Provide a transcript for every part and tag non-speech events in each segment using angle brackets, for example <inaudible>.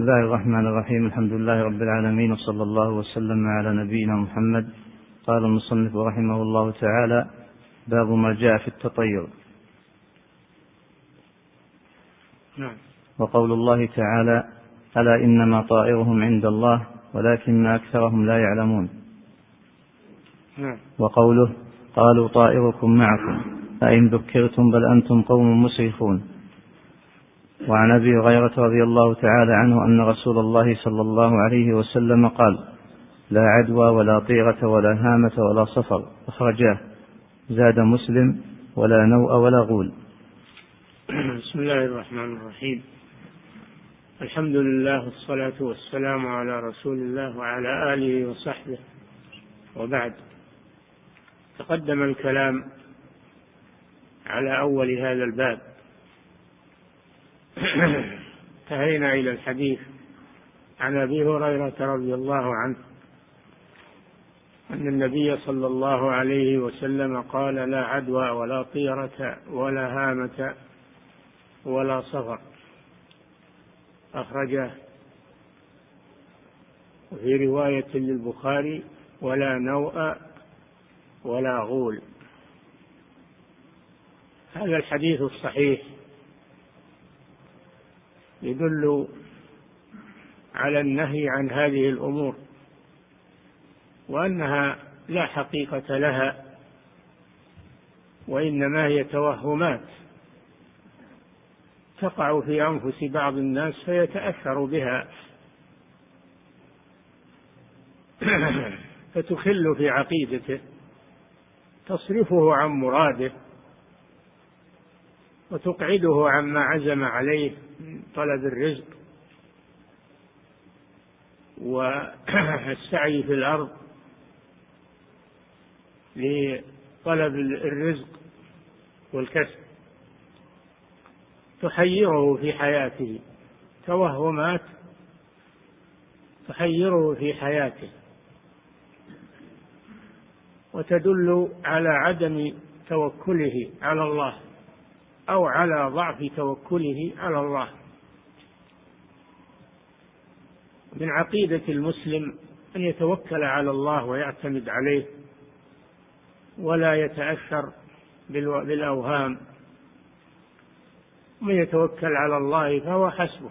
الله الرحمن الرحيم الحمد لله رب العالمين وصلى الله وسلم على نبينا محمد قال المصنف رحمه الله تعالى باب ما جاء في التطير نعم وقول الله تعالى ألا إنما طائرهم عند الله ولكن أكثرهم لا يعلمون نعم وقوله قالوا طائركم معكم أئن ذكرتم بل أنتم قوم مسرفون وعن أبي هريرة رضي الله تعالى عنه أن رسول الله صلى الله عليه وسلم قال لا عدوى ولا طيرة ولا هامة ولا صفر. أخرجاه. زاد مسلم ولا نوء ولا غول. بسم الله الرحمن الرحيم. الحمد لله والصلاة والسلام على رسول الله وعلى آله وصحبه. وبعد. تقدم الكلام على أول هذا الباب. <coughs> انتهينا إلى الحديث عن أبي هريرة رضي الله عنه أن النبي صلى الله عليه وسلم قال لا عدوى ولا طيرة ولا هامة ولا صفر أخرجه وفي رواية للبخاري ولا نوء ولا غول. هذا الحديث الصحيح يدل على النهي عن هذه الأمور وأنها لا حقيقة لها وإنما هي توهمات تقع في أنفس بعض الناس فيتأثر بها <clears throat> فتخل في عقيدته تصرفه عن مراده. وتقعده عما عزم عليه من طلب الرزق والسعي في الأرض لطلب الرزق والكسب. تحيره في حياته. توهمات تحيره في حياته. وتدل على عدم توكله على الله. أو على ضعف توكله على الله. من عقيدة المسلم أن يتوكل على الله ويعتمد عليه ولا يتأثر بالأوهام. من يتوكل على الله فهو حسبه.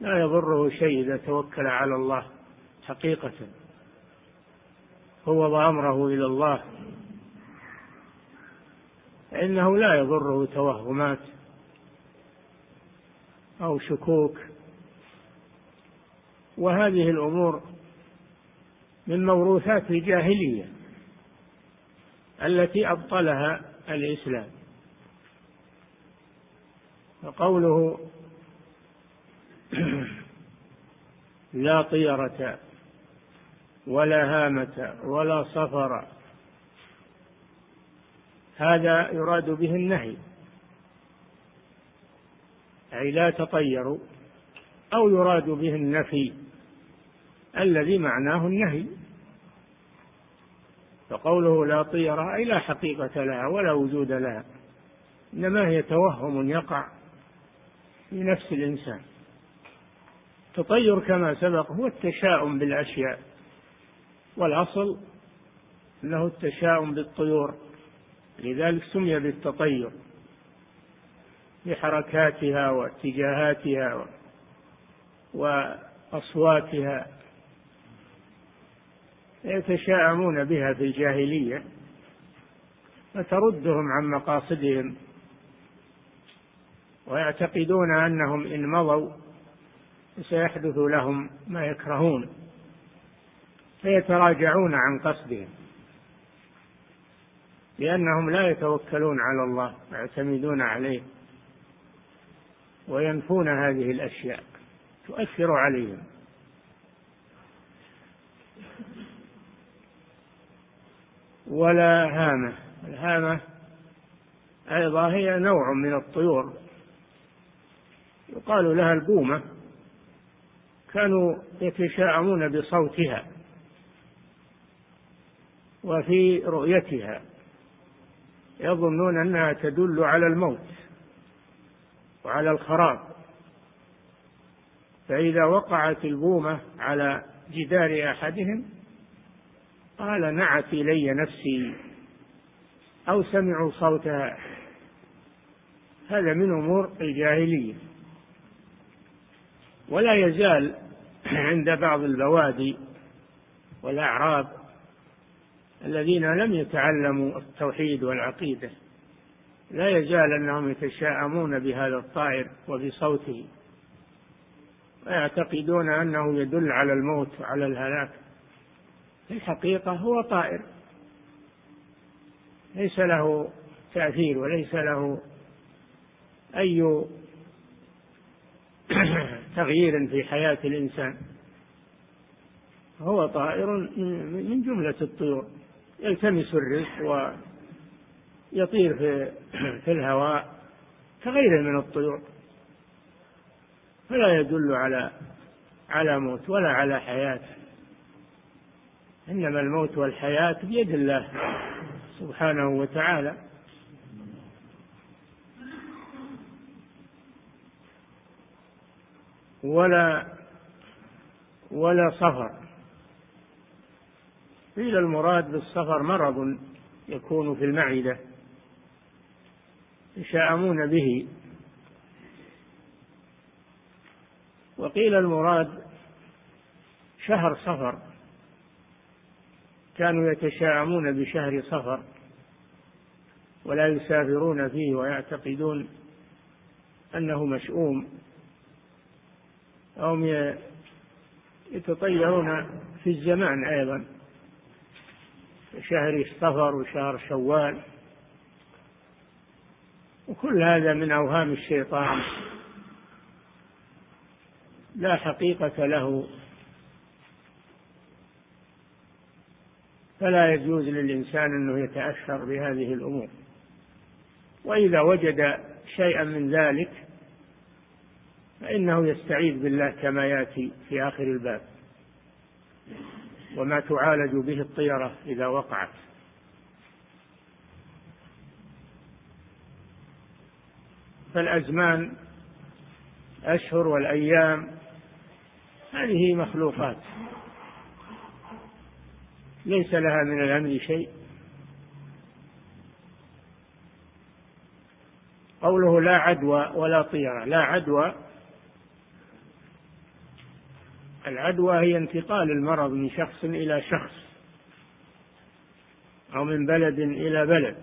لا يضره شيء إذا توكل على الله حقيقة. فوض أمره إلى الله. فإنه لا يضره توهمات أو شكوك. وهذه الأمور من موروثات الجاهلية التي أبطلها الإسلام. وقوله <clears throat> لا طيرة ولا هامة ولا صفر هذا يراد به النهي. أي لا تطيروا أو يراد به النفي الذي معناه النهي. فقوله لا طيرة أي لا حقيقة لها ولا وجود لها إنما هي توهم يقع في نفس الإنسان. التطير كما سبق هو التشاؤم بالأشياء والأصل أنه التشاؤم بالطيور. لذلك سمي بالتطير بحركاتها واتجاهاتها وأصواتها. يتشاءمون بها في الجاهلية فتردهم عن مقاصدهم ويعتقدون أنهم إن مضوا سيحدث لهم ما يكرهون فيتراجعون عن قصدهم. لأنهم لا يتوكلون على الله ويعتمدون عليه وينفون هذه الأشياء تؤثر عليهم. ولا هامة الهامة أيضا هي نوع من الطيور. يقال لها البومة كانوا يتشاءمون بصوتها وفي رؤيتها. يظنون أنها تدل على الموت وعلى الخراب. فإذا وقعت البومة على جدار أحدهم قال نعت إلي نفسي أو سمعوا صوتها. هذا من أمور الجاهلية. ولا يزال عند بعض البوادي والأعراب الذين لم يتعلموا التوحيد والعقيدة. لا يزال أنهم يتشاءمون بهذا الطائر وبصوته. ويعتقدون أنه يدل على الموت وعلى الهلاك. في الحقيقة هو طائر. ليس له تأثير وليس له أي <clears throat> تغيير في حياة الإنسان. هو طائر من جملة الطيور. يلتمس الرزق ويطير في, <clears throat> في الهواء كغيره من الطيور. فلا يدل على على موت ولا على حياة. إنما الموت والحياة بيد الله سبحانه وتعالى. ولا ولا صفر. قيل المراد بالسفر مرض يكون في المعدة يشاءمون به. وقيل المراد شهر صفر كانوا يتشاءمون بشهر صفر ولا يسافرون فيه ويعتقدون أنه مشؤوم. هم يتطيرون في الزمان أيضا. شهر صفر وشهر شوال. وكل هذا من أوهام الشيطان. لا حقيقة له. فلا يجوز للإنسان أنه يتأثر بهذه الأمور. وإذا وجد شيئا من ذلك فإنه يستعيذ بالله كما يأتي في آخر الباب. وما تعالج به الطيرة إذا وقعت. فالأزمان أشهر والأيام هذه مخلوقات. ليس لها من الأمر شيء. قوله لا عدوى ولا طيرة. لا عدوى العدوى هي انتقال المرض من شخص إلى شخص أو من بلد إلى بلد.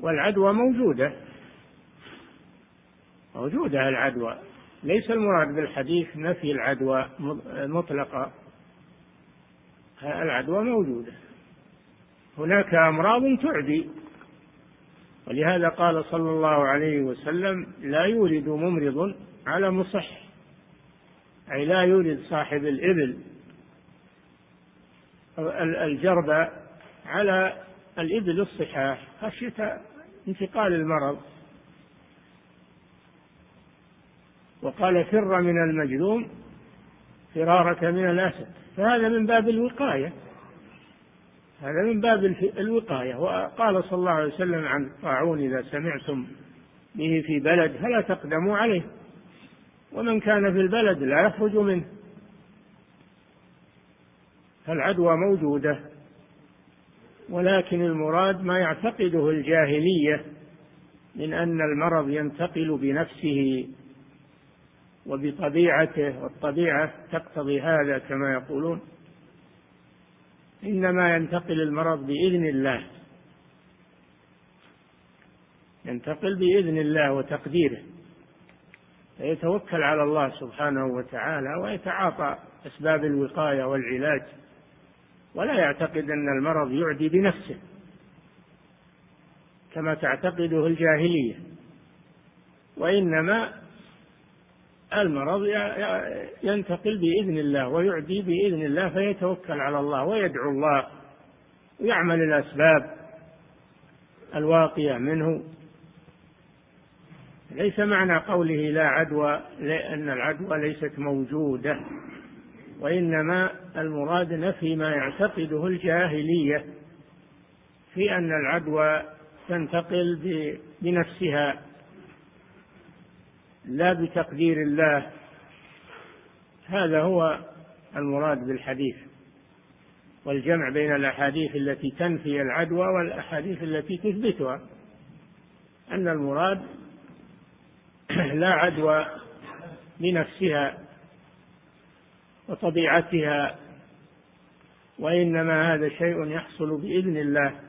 والعدوى موجودة موجودة العدوى. ليس المراد بالحديث نفي العدوى مطلقة العدوى موجودة. هناك أمراض تعدي. ولهذا قال صلى الله عليه وسلم لا يولد ممرض على مصح أي لا يولد صاحب الإبل. الجرب على الإبل الصحاح. خشية انتقال المرض. وقال فر من المجذوم فرارك من الأسد. فهذا من باب الوقاية. هذا من باب الوقاية. وقال صلى الله عليه وسلم عن الطاعون إذا سمعتم به في بلد فلا تقدموا عليه. ومن كان في البلد لا يخرج منه. فالعدوى موجودة ولكن المراد ما يعتقده الجاهلية من أن المرض ينتقل بنفسه وبطبيعته والطبيعة تقتضي هذا كما يقولون. إنما ينتقل المرض بإذن الله. ينتقل بإذن الله وتقديره. فيتوكل على الله سبحانه وتعالى ويتعاطى أسباب الوقاية والعلاج ولا يعتقد أن المرض يعدي بنفسه كما تعتقده الجاهلية. وإنما المرض ينتقل بإذن الله ويعدي بإذن الله فيتوكل على الله ويدعو الله ويعمل الأسباب الواقية منه. ليس معنى قوله لا عدوى لأن العدوى ليست موجودة وإنما المراد نفي ما يعتقده الجاهلية في أن العدوى تنتقل بنفسها لا بتقدير الله. هذا هو المراد بالحديث. والجمع بين الأحاديث التي تنفي العدوى والأحاديث التي تثبتها. أن المراد لا عدوى لنفسها وطبيعتها وإنما هذا شيء يحصل بإذن الله.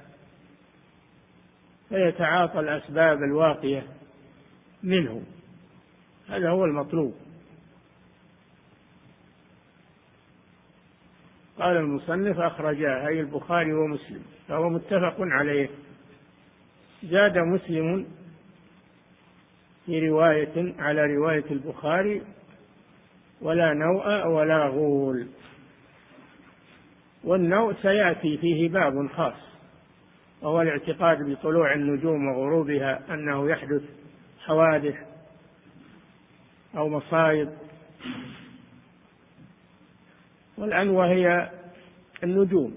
فيتعاطى الأسباب الواقية منه. هذا هو المطلوب. قال المصنف أخرجاه أي البخاري ومسلم فهو متفق عليه. زاد مسلم في رواية على رواية البخاري ولا نوء ولا غول. والنوء سيأتي فيه باب خاص وهو الاعتقاد بطلوع النجوم وغروبها أنه يحدث حوادث أو مصائب والأنوى هي النجوم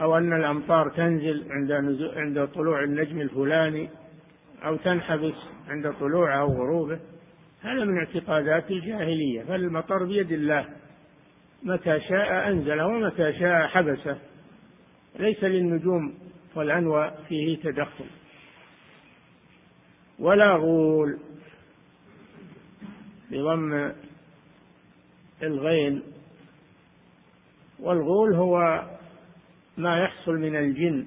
أو أن الأمطار تنزل عند عند طلوع النجم الفلاني أو تنحبس عند طلوعه أو غروبه هذا من اعتقادات الجاهلية. فالمطر بيد الله. متى شاء أنزله ومتى شاء حبسه. ليس للنجوم والأنوى فيه تدخل. ولا غول بضم الغين. والغول هو ما يحصل من الجن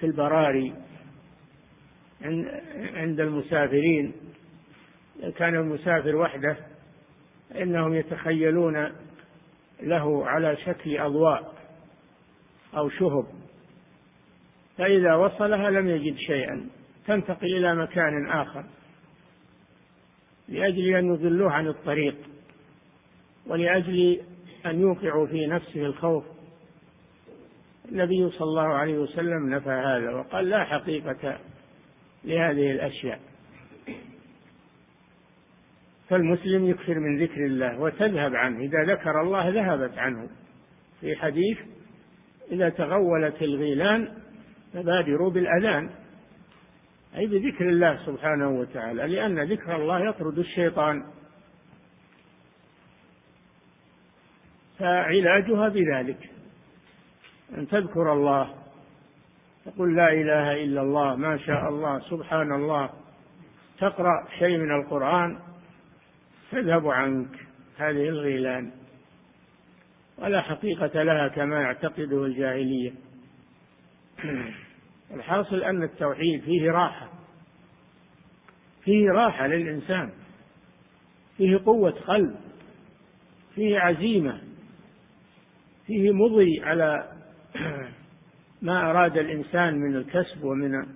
في البراري. عند المسافرين. كان المسافر وحده إنهم يتخيلون له على شكل أضواء أو شهب. فإذا وصلها لم يجد شيئا. تنتقل إلى مكان آخر لأجل أن يضلوه عن الطريق ولأجل أن يوقعوا في نفسه الخوف. النبي صلى الله عليه وسلم نفى هذا وقال لا حقيقة لهذه الأشياء. فالمسلم يكثر من ذكر الله وتذهب عنه. إذا ذكر الله ذهبت عنه. في حديث إذا تغولت الغيلان فبادروا بالأذان. أي بذكر الله سبحانه وتعالى لأن ذكر الله يطرد الشيطان. فعلاجها بذلك. أن تذكر الله. تقول لا إله إلا الله ما شاء الله سبحان الله. تقرأ شيء من القرآن تذهب عنك. هذه الغيلان. ولا حقيقة لها كما يعتقده الجاهلية. <clears throat> الحاصل أن التوحيد فيه راحة. فيه راحة للإنسان. فيه قوة قلب. فيه عزيمة. فيه مضي على <clears throat> ما أراد الإنسان من الكسب ومن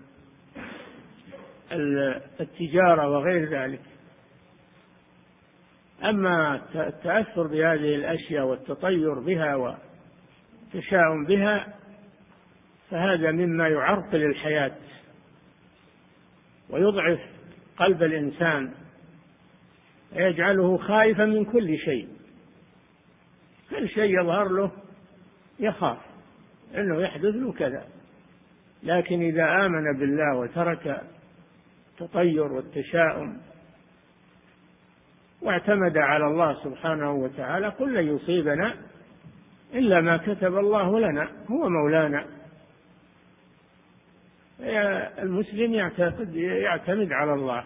التجارة وغير ذلك. أما التأثر بهذه الأشياء والتطير بها والتشاؤم بها فهذا مما يعرقل الحياة ويضعف قلب الإنسان ويجعله خائفا من كل شيء. كل شيء يظهر له يخاف. إنه يحدث له كذا. لكن إذا آمن بالله وترك التطير والتشاؤم واعتمد على الله سبحانه وتعالى قل لن يصيبنا إلا ما كتب الله لنا هو مولانا. المسلم يعتقد يعتمد على الله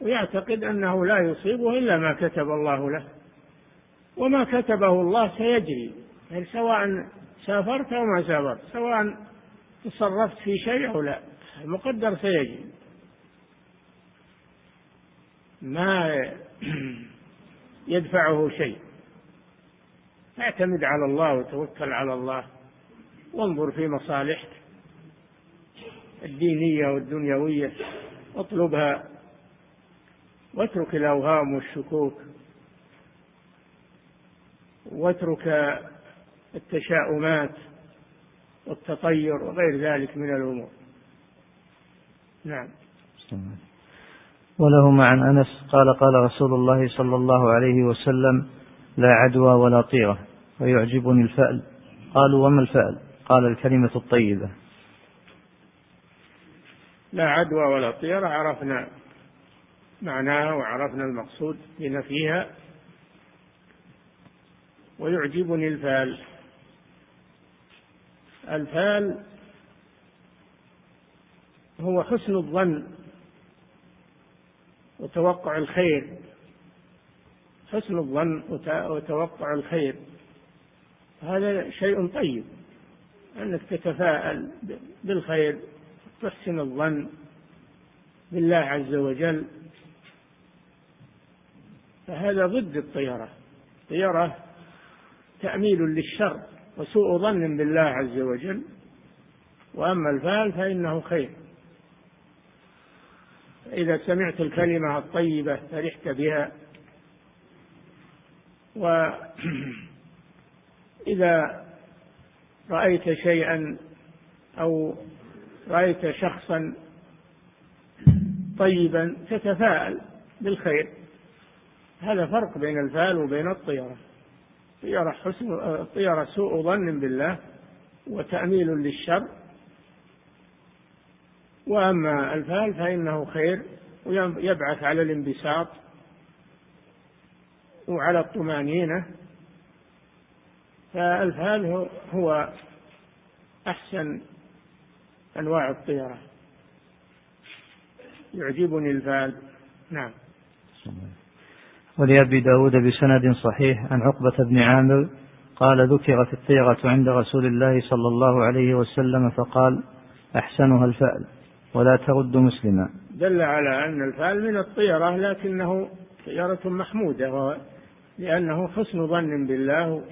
ويعتقد أنه لا يصيبه إلا ما كتب الله له. وما كتبه الله سيجري يعني سواء سافرت أو ما سافرت سواء تصرفت في شيء أو لا. المقدر سيجري ما <clears throat> يدفعه شيء. اعتمد على الله وتوكل على الله. وانظر في مصالحك. الدينية والدنيوية. اطلبها. واترك الأوهام والشكوك. واترك التشاؤمات والتطير وغير ذلك من الأمور. نعم. وله عن أنس قال قال رسول الله صلى الله عليه وسلم لا عدوى ولا طيرة ويعجبني الفأل. قالوا وما الفأل؟ قال الكلمة الطيبة. لا عدوى ولا طيرة عرفنا معناها وعرفنا المقصود بنفيها. ويعجبني الفأل. الفال هو حسن الظن وتوقع الخير. حسن الظن وتوقع الخير. هذا شيء طيب. أنك تتفاءل بالخير تحسن الظن بالله عز وجل. فهذا ضد الطيرة. الطيرة تأميل للشر. وسوء ظن بالله عز وجل. وأما الفال فإنه خير. إذا سمعت الكلمة الطيبة فرحت بها. وإذا <clears throat> رأيت شيئا أو رأيت شخصا طيبا تتفاءل بالخير. هذا فرق بين الفال وبين الطيرة. الطيرة حسن الطيرة سوء ظن بالله وتأميل للشر. وأما الفال فإنه خير ويبعث على الانبساط وعلى الطمأنينة. فالفال هو أحسن أنواع الطيرة. يعجبني الفال. نعم. ولأبي داود بسند صحيح عن عقبة بن عامر قال ذكرت الطيرة عند رسول الله صلى الله عليه وسلم فقال أحسنها الفأل ولا ترد مسلما. دل على أن الفأل من الطيرة لكنه طيرة محمودة لأنه حسن ظن بالله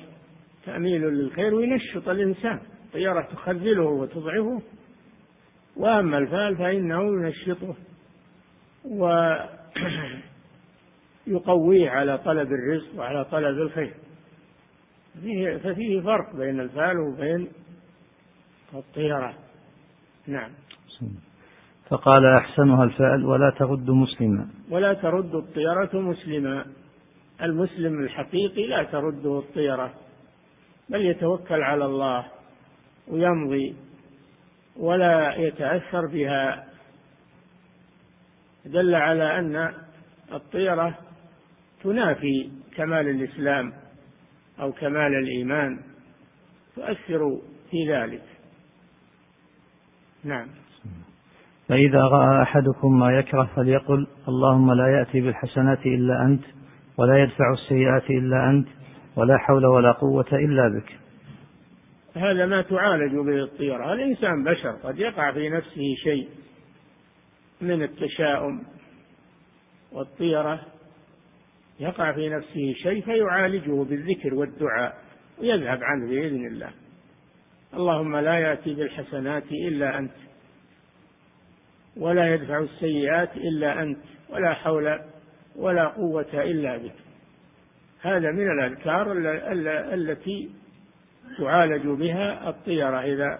تأميل للخير وينشط الإنسان. طيرة تخذله وتضعفه وأما الفأل فإنه ينشطه. <clears throat> <clears throat> ويقويه على طلب الرزق وعلى طلب الخير. فيه ففيه فرق بين الفال وبين الطيرة نعم. فقال أحسنها الفعل ولا ترد مسلما. ولا ترد الطيرة مسلما. المسلم الحقيقي لا ترده الطيرة بل يتوكل على الله ويمضي ولا يتأثر بها. دل على أن الطيرة تنافي كمال الإسلام أو كمال الإيمان تؤثر في ذلك. نعم. فإذا رأى أحدكم ما يكره فليقل اللهم لا يأتي بالحسنات إلا أنت ولا يدفع السيئات إلا أنت ولا حول ولا قوة إلا بك. هذا ما تعالج به الطيرة. الإنسان بشر قد يقع في نفسه شيء من التشاؤم والطيرة يقع في نفسه شيء فيعالجه بالذكر والدعاء ويذهب عنه بإذن الله. اللهم لا يأتي بالحسنات إلا أنت ولا يدفع السيئات إلا أنت ولا حول ولا قوة إلا بك. هذا من الأذكار التي تعالج بها الطيرة. إذا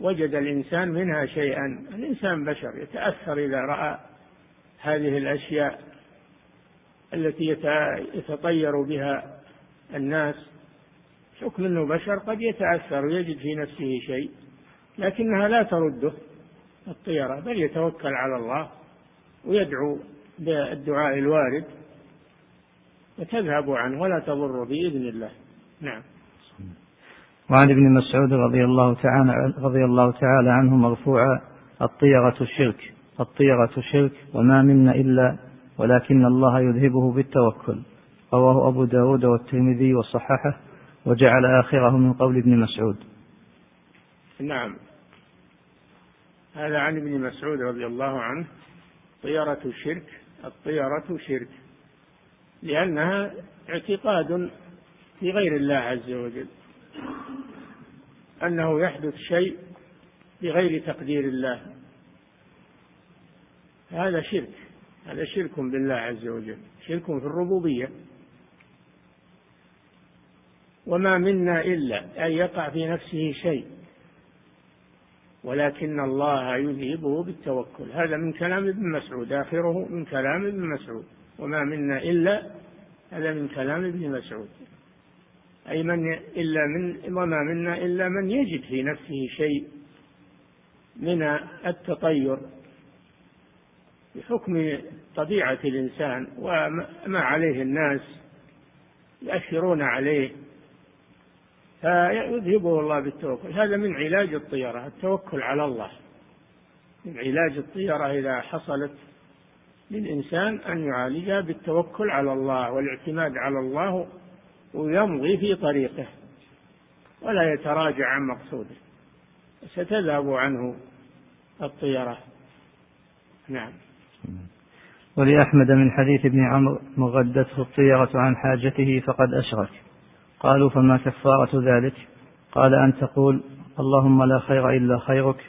وجد الإنسان منها شيئا الإنسان بشر يتأثر إذا رأى هذه الأشياء. التي يتطير بها الناس. حكم أنه بشر قد يتأثر ويجد في نفسه شيء لكنها لا ترده الطيرة بل يتوكل على الله ويدعو بالدعاء الوارد وتذهب عنه ولا تضر بإذن الله. نعم. وعن ابن مسعود رضي الله تعالى رضي الله تعالى عنه مرفوعا الطيرة الشرك الطيرة شرك وما منا إلا ولكن الله يذهبه بالتوكل. رواه أبو داود والترمذي وصححه وجعل آخره من قول ابن مسعود. نعم. هذا عن ابن مسعود رضي الله عنه. طيرة الشرك الطيرة شرك. لأنها اعتقاد في غير الله عز وجل. أنه يحدث شيء بغير تقدير الله. هذا شرك. هذا شرك بالله عز وجل شرك في الربوبية. وما منا إلا أن يقع في نفسه شيء ولكن الله يذهبه بالتوكل. هذا من كلام ابن مسعود آخره من كلام ابن مسعود. وما منا إلا هذا من كلام ابن مسعود. أي من إلا من وما منا إلا من يجد في نفسه شيء من التطير. بحكم طبيعة الإنسان وما عليه الناس يأثرون عليه فيذهبه الله بالتوكل. هذا من علاج الطيرة التوكل على الله. من علاج الطيرة إذا حصلت للإنسان أن يعالجها بالتوكل على الله والاعتماد على الله ويمضي في طريقه ولا يتراجع عن مقصوده. ستذهب عنه الطيرة. نعم. ولأحمد من حديث ابن عمرو مغدته الطيرة عن حاجته فقد أشرك. قالوا فما كفارة ذلك؟ قال أن تقول اللهم لا خير إلا خيرك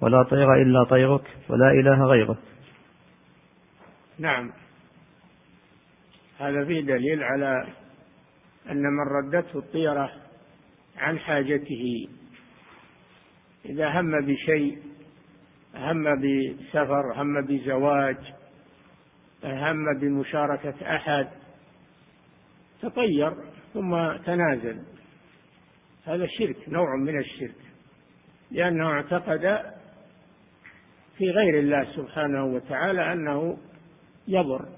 ولا طير إلا طيرك ولا إله غيرك. نعم. هذا فيه دليل على أن من ردته الطيرة عن حاجته إذا هم بشيء هم بسفر هم بزواج هم بمشاركة أحد. تطير ثم تنازل. هذا شرك نوع من الشرك لأنه اعتقد في غير الله سبحانه وتعالى أنه يضر.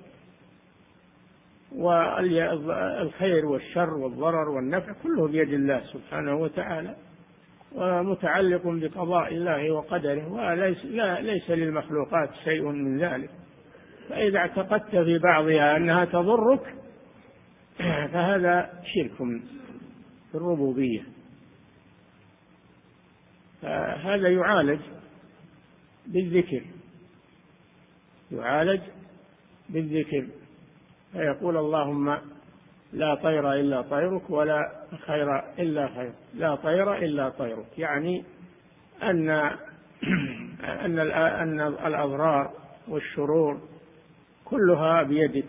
والخير والشر والضرر والنفع كله بيد الله سبحانه وتعالى. ومتعلق بقضاء الله وقدره وليس لا ليس للمخلوقات شيء من ذلك. فإذا اعتقدت في بعضها أنها تضرك فهذا شرك في الربوبية. فهذا يعالج بالذكر. يعالج بالذكر. فيقول اللهم لا طير إلا طيرك ولا خير إلا خير. لا طير إلا طيرك. يعني أن <clears throat> أن أن الأضرار والشرور كلها بيدك.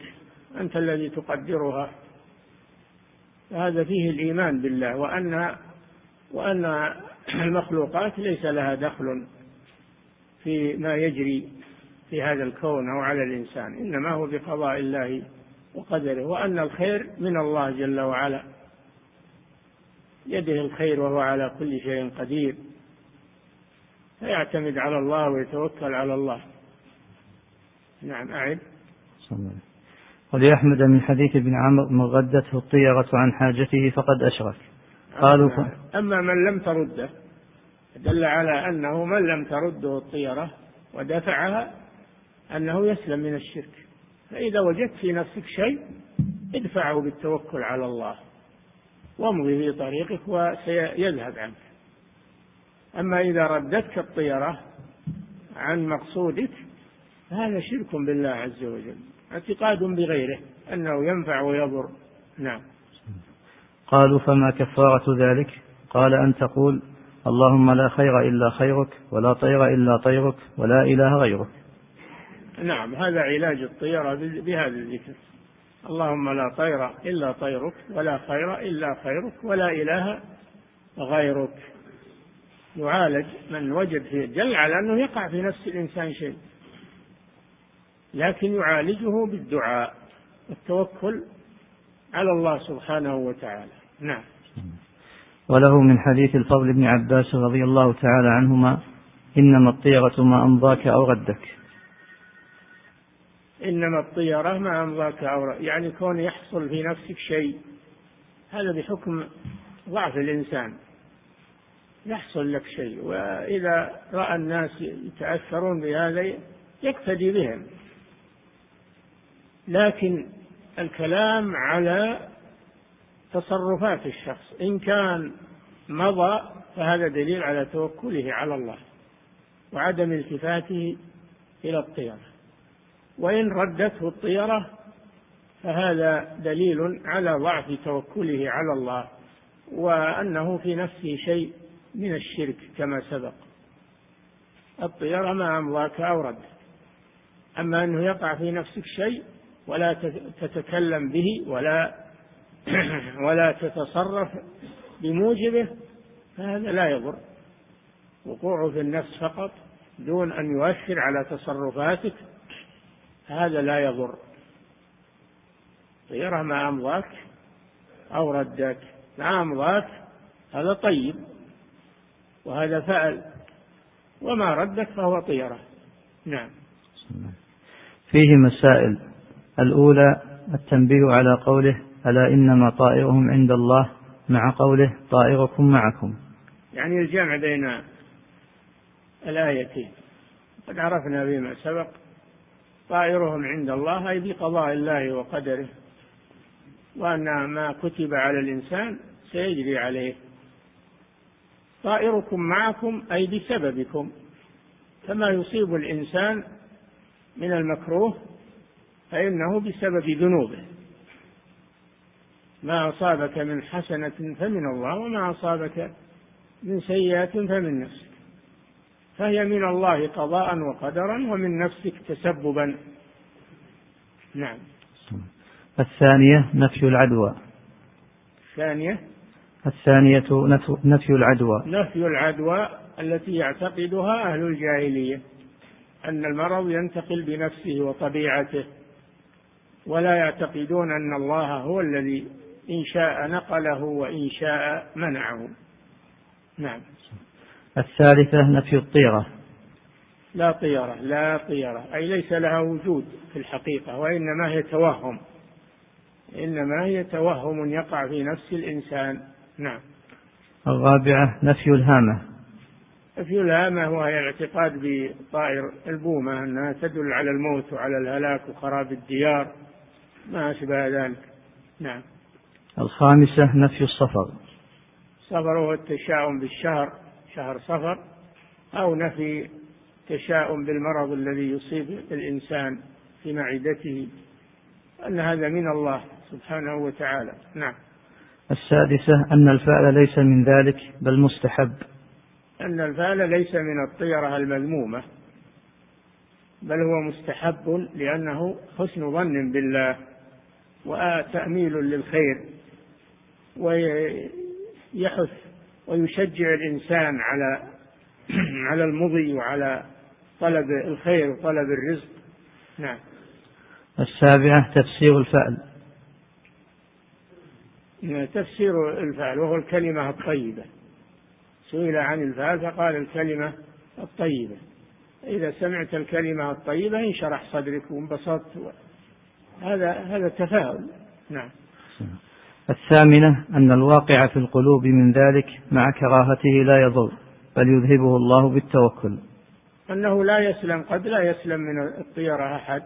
أنت الذي تقدرها. هذا فيه الإيمان بالله. وأن وأن <clears throat> المخلوقات ليس لها دخل في ما يجري في هذا الكون أو على الإنسان. إنما هو بقضاء الله وقدره وأن الخير من الله جل وعلا. يده الخير وهو على كل شيء قدير. فيعتمد على الله ويتوكل على الله. نعم أعد. ولأحمد من حديث ابن عمرو من غدته الطيرة عن حاجته فقد أشرك. قالوا ف... أما من لم ترده دل على أنه من لم ترده الطيرة ودفعها أنه يسلم من الشرك. فإذا وجدت في نفسك شيء ادفعه بالتوكل على الله. وامضي في طريقك وسيذهب عنك. أما إذا ردتك الطيرة عن مقصودك فهذا شرك بالله عز وجل. اعتقاد بغيره أنه ينفع ويضر. نعم. قالوا فما كفارة ذلك؟ قال أن تقول اللهم لا خير إلا خيرك ولا طير إلا طيرك ولا إله غيرك. نعم هذا علاج الطيرة بهذا الذكر اللهم لا طير إلا طيرك ولا خير إلا خيرك ولا إله غيرك. يعالج من وجد فيه جل على أنه يقع في نفس الإنسان شيء. لكن يعالجه بالدعاء والتوكل على الله سبحانه وتعالى. نعم. وله من حديث الفضل بن عباس رضي الله تعالى عنهما إنما الطيرة ما أمضاك أو ردك. إنما الطيرة ما أمضاك أو يعني كون يحصل في نفسك شيء هذا بحكم ضعف الإنسان. يحصل لك شيء وإذا رأى الناس يتأثرون بهذا يقتدي بهم. لكن الكلام على تصرفات الشخص إن كان مضى فهذا دليل على توكله على الله وعدم التفاته إلى الطيرة. وإن ردته الطيرة فهذا دليل على ضعف توكله على الله وأنه في نفسه شيء من الشرك كما سبق. الطيرة ما أمضاك أو رد. أما أنه يقع في نفسك شيء ولا تتكلم به ولا <clears throat> ولا تتصرف بموجبه فهذا لا يضر. وقوعه في النفس فقط دون أن يؤثر على تصرفاتك هذا لا يضر. غير ما أمضاك أو ردك. ما أمضاك هذا طيب وهذا فعل. وما ردك فهو طيرة. نعم. فيه مسائل. الأولى التنبيه على قوله ألا إنما طائرهم عند الله؟ مع قوله طائركم معكم. يعني الجمع بين الآيتين. قد عرفنا فيما سبق طائرهم عند الله أي بقضاء الله وقدره. وأن ما كتب على الإنسان سيجري عليه. طائركم معكم أي بسببكم. كما يصيب الإنسان من المكروه فإنه بسبب ذنوبه. ما أصابك من حسنة فمن الله وما أصابك من سيئة فمن نفسك. فهي من الله قضاء وقدرا ومن نفسك تسببا. نعم. الثانية نفي العدوى. الثانية؟ الثانية نفي العدوى. نفي العدوى التي يعتقدها أهل الجاهلية أن المرض ينتقل بنفسه وطبيعته ولا يعتقدون أن الله هو الذي إن شاء نقله وإن شاء منعه. نعم. الثالثة نفي الطيرة. لا طيرة لا طيرة. أي ليس لها وجود في الحقيقة وإنما هي توهم. إنما هي توهم يقع في نفس الإنسان. نعم. الرابعة نفي الهامة. نفي الهامة هو الاعتقاد بطائر البومة أنها تدل على الموت وعلى الهلاك وخراب الديار ما أشبه ذلك. نعم. الخامسة نفي الصفر. الصفر هو التشاؤم بالشهر. شهر صفر أو نفي تشاؤم بالمرض الذي يصيب الإنسان في معدته أن هذا من الله سبحانه وتعالى. نعم. السادسة أن الفعل ليس من ذلك بل مستحب. أن الفعل ليس من الطيرة المذمومة بل هو مستحب لأنه حسن ظن بالله وتأميل للخير ويحث ويشجع الإنسان على <clears throat> على المضي وعلى طلب الخير وطلب الرزق. نعم. السابعة تفسير الفعل. تفسير الفعل وهو الكلمة الطيبة. سئل عن الفعل فقال الكلمة الطيبة. إذا سمعت الكلمة الطيبة انشرح صدرك وانبسطت هذا هذا تفاؤل. نعم. الثامنة أن الواقع في القلوب من ذلك مع كراهته لا يضر بل يذهبه الله بالتوكل. أنه لا يسلم قد لا يسلم من الطيرة أحد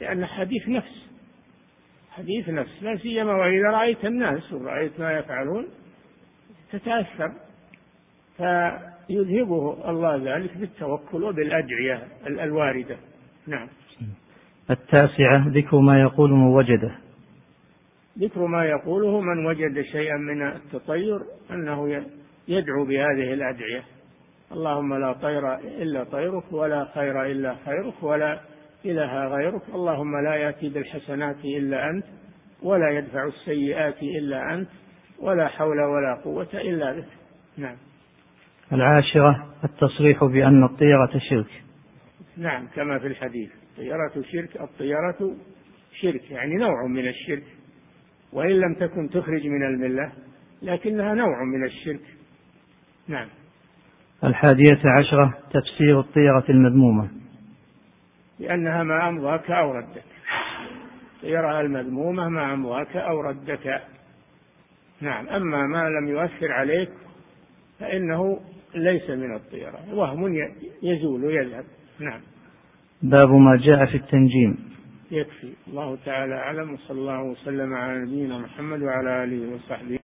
لأن حديث نفس حديث نفس لا سيما وإذا رأيت الناس ورأيت ما يفعلون تتأثر فيذهبه الله ذلك بالتوكل وبالأدعية الواردة. نعم. التاسعة ذكر ما يقول من وجده. ذكر ما يقوله من وجد شيئا من التطير أنه يدعو بهذه الأدعية. اللهم لا طير إلا طيرك ولا خير إلا خيرك ولا إله غيرك. اللهم لا يأتي بالحسنات إلا أنت ولا يدفع السيئات إلا أنت ولا حول ولا قوة إلا بك. نعم. العاشرة التصريح بأن الطيرة شرك. نعم كما في الحديث الطيرة شرك الطيرة شرك يعني نوع من الشرك. وإن لم تكن تخرج من الملة لكنها نوع من الشرك. نعم. الحادية عشرة تفسير الطيرة المذمومة. لأنها ما أمضاك أو ردك. الطيرة المذمومة ما أمضاك أو ردك. نعم. أما ما لم يؤثر عليك فإنه ليس من الطيرة. وهم يزول ويذهب نعم. باب ما جاء في التنجيم. يكفي. الله تعالى أعلم وصلى الله وسلم على نبينا محمد وعلى آله وصحبه